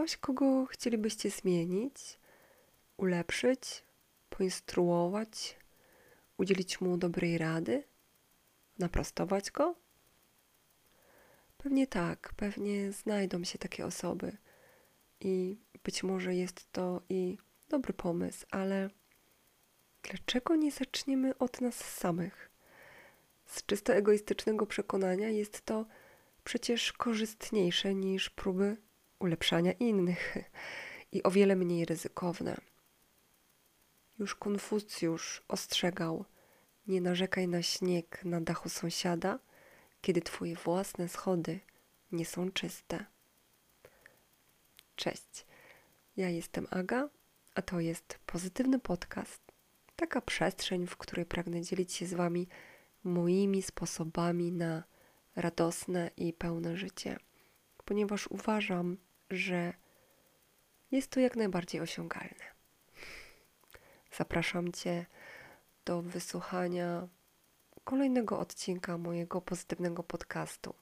ktoś, kogo chcielibyście zmienić, ulepszyć, poinstruować, udzielić mu dobrej rady, naprostować go? Pewnie tak, pewnie znajdą się takie osoby i być może jest to i dobry pomysł, ale dlaczego nie zaczniemy od nas samych? Z czysto egoistycznego przekonania jest to przecież korzystniejsze niż próby ulepszania innych i o wiele mniej ryzykowne. Już Konfucjusz ostrzegał: Nie narzekaj na śnieg na dachu sąsiada, kiedy twoje własne schody nie są czyste. Cześć, ja jestem Aga, a to jest pozytywny podcast. Taka przestrzeń, w której pragnę dzielić się z Wami moimi sposobami na radosne i pełne życie, ponieważ uważam, że jest to jak najbardziej osiągalne. Zapraszam Cię do wysłuchania kolejnego odcinka mojego pozytywnego podcastu.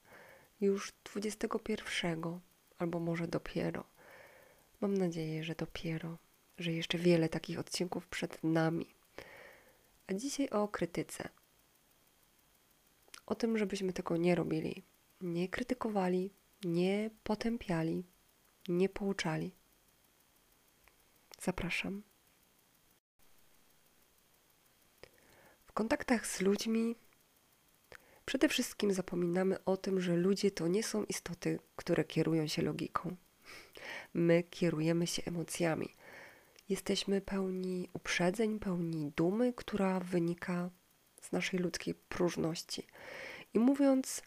Już 21, albo może dopiero. Mam nadzieję, że dopiero, że jeszcze wiele takich odcinków przed nami. A dzisiaj o krytyce. O tym, żebyśmy tego nie robili. Nie krytykowali, nie potępiali, nie pouczali. Zapraszam. W kontaktach z ludźmi przede wszystkim zapominamy o tym, że ludzie to nie są istoty, które kierują się logiką. My kierujemy się emocjami. Jesteśmy pełni uprzedzeń, pełni dumy, która wynika z naszej ludzkiej próżności. I mówiąc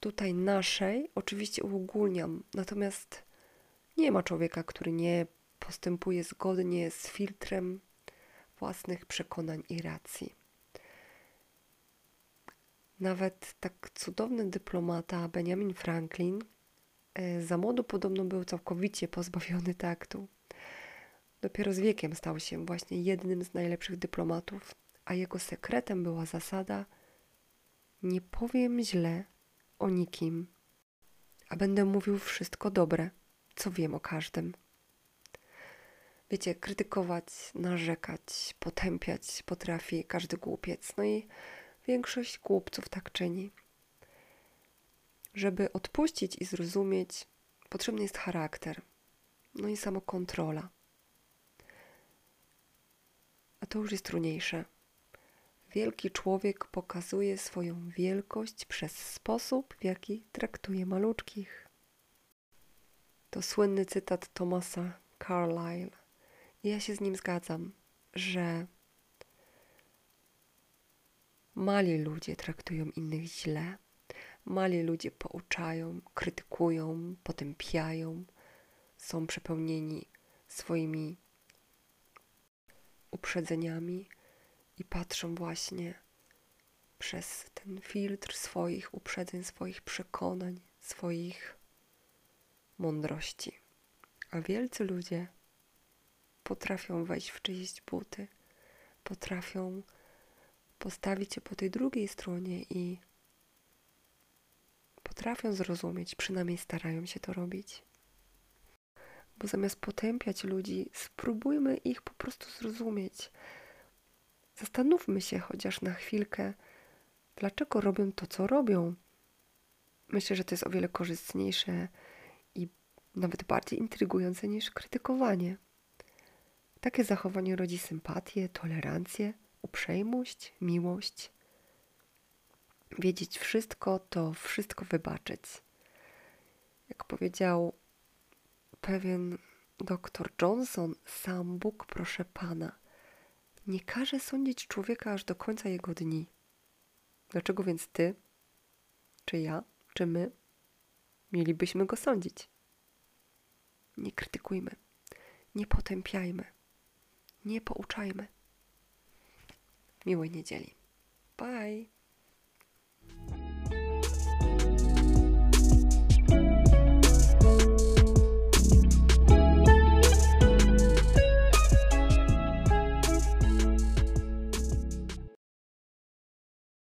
tutaj naszej, oczywiście uogólniam, natomiast nie ma człowieka, który nie postępuje zgodnie z filtrem własnych przekonań i racji. Nawet tak cudowny dyplomata Benjamin Franklin e, za młodu podobno był całkowicie pozbawiony taktu. Dopiero z wiekiem stał się właśnie jednym z najlepszych dyplomatów, a jego sekretem była zasada: Nie powiem źle o nikim, a będę mówił wszystko dobre, co wiem o każdym. Wiecie, krytykować, narzekać, potępiać potrafi każdy głupiec. No i większość głupców tak czyni. Żeby odpuścić i zrozumieć, potrzebny jest charakter, no i samokontrola. A to już jest trudniejsze. Wielki człowiek pokazuje swoją wielkość przez sposób, w jaki traktuje maluczkich. To słynny cytat Thomasa Carlyle. Ja się z nim zgadzam, że mali ludzie traktują innych źle, mali ludzie pouczają, krytykują, potępiają, są przepełnieni swoimi uprzedzeniami i patrzą właśnie przez ten filtr swoich uprzedzeń, swoich przekonań, swoich mądrości. A wielcy ludzie potrafią wejść w czyjeś buty, potrafią postawić się po tej drugiej stronie i potrafią zrozumieć, przynajmniej starają się to robić. Bo zamiast potępiać ludzi, spróbujmy ich po prostu zrozumieć. Zastanówmy się chociaż na chwilkę, dlaczego robią to, co robią. Myślę, że to jest o wiele korzystniejsze i nawet bardziej intrygujące niż krytykowanie. Takie zachowanie rodzi sympatię, tolerancję, uprzejmość, miłość. Wiedzieć wszystko to wszystko wybaczyć. Jak powiedział pewien doktor Johnson, sam Bóg, proszę pana, nie każe sądzić człowieka aż do końca jego dni. Dlaczego więc ty, czy ja, czy my mielibyśmy go sądzić? Nie krytykujmy, nie potępiajmy, nie pouczajmy. Miłej niedzieli.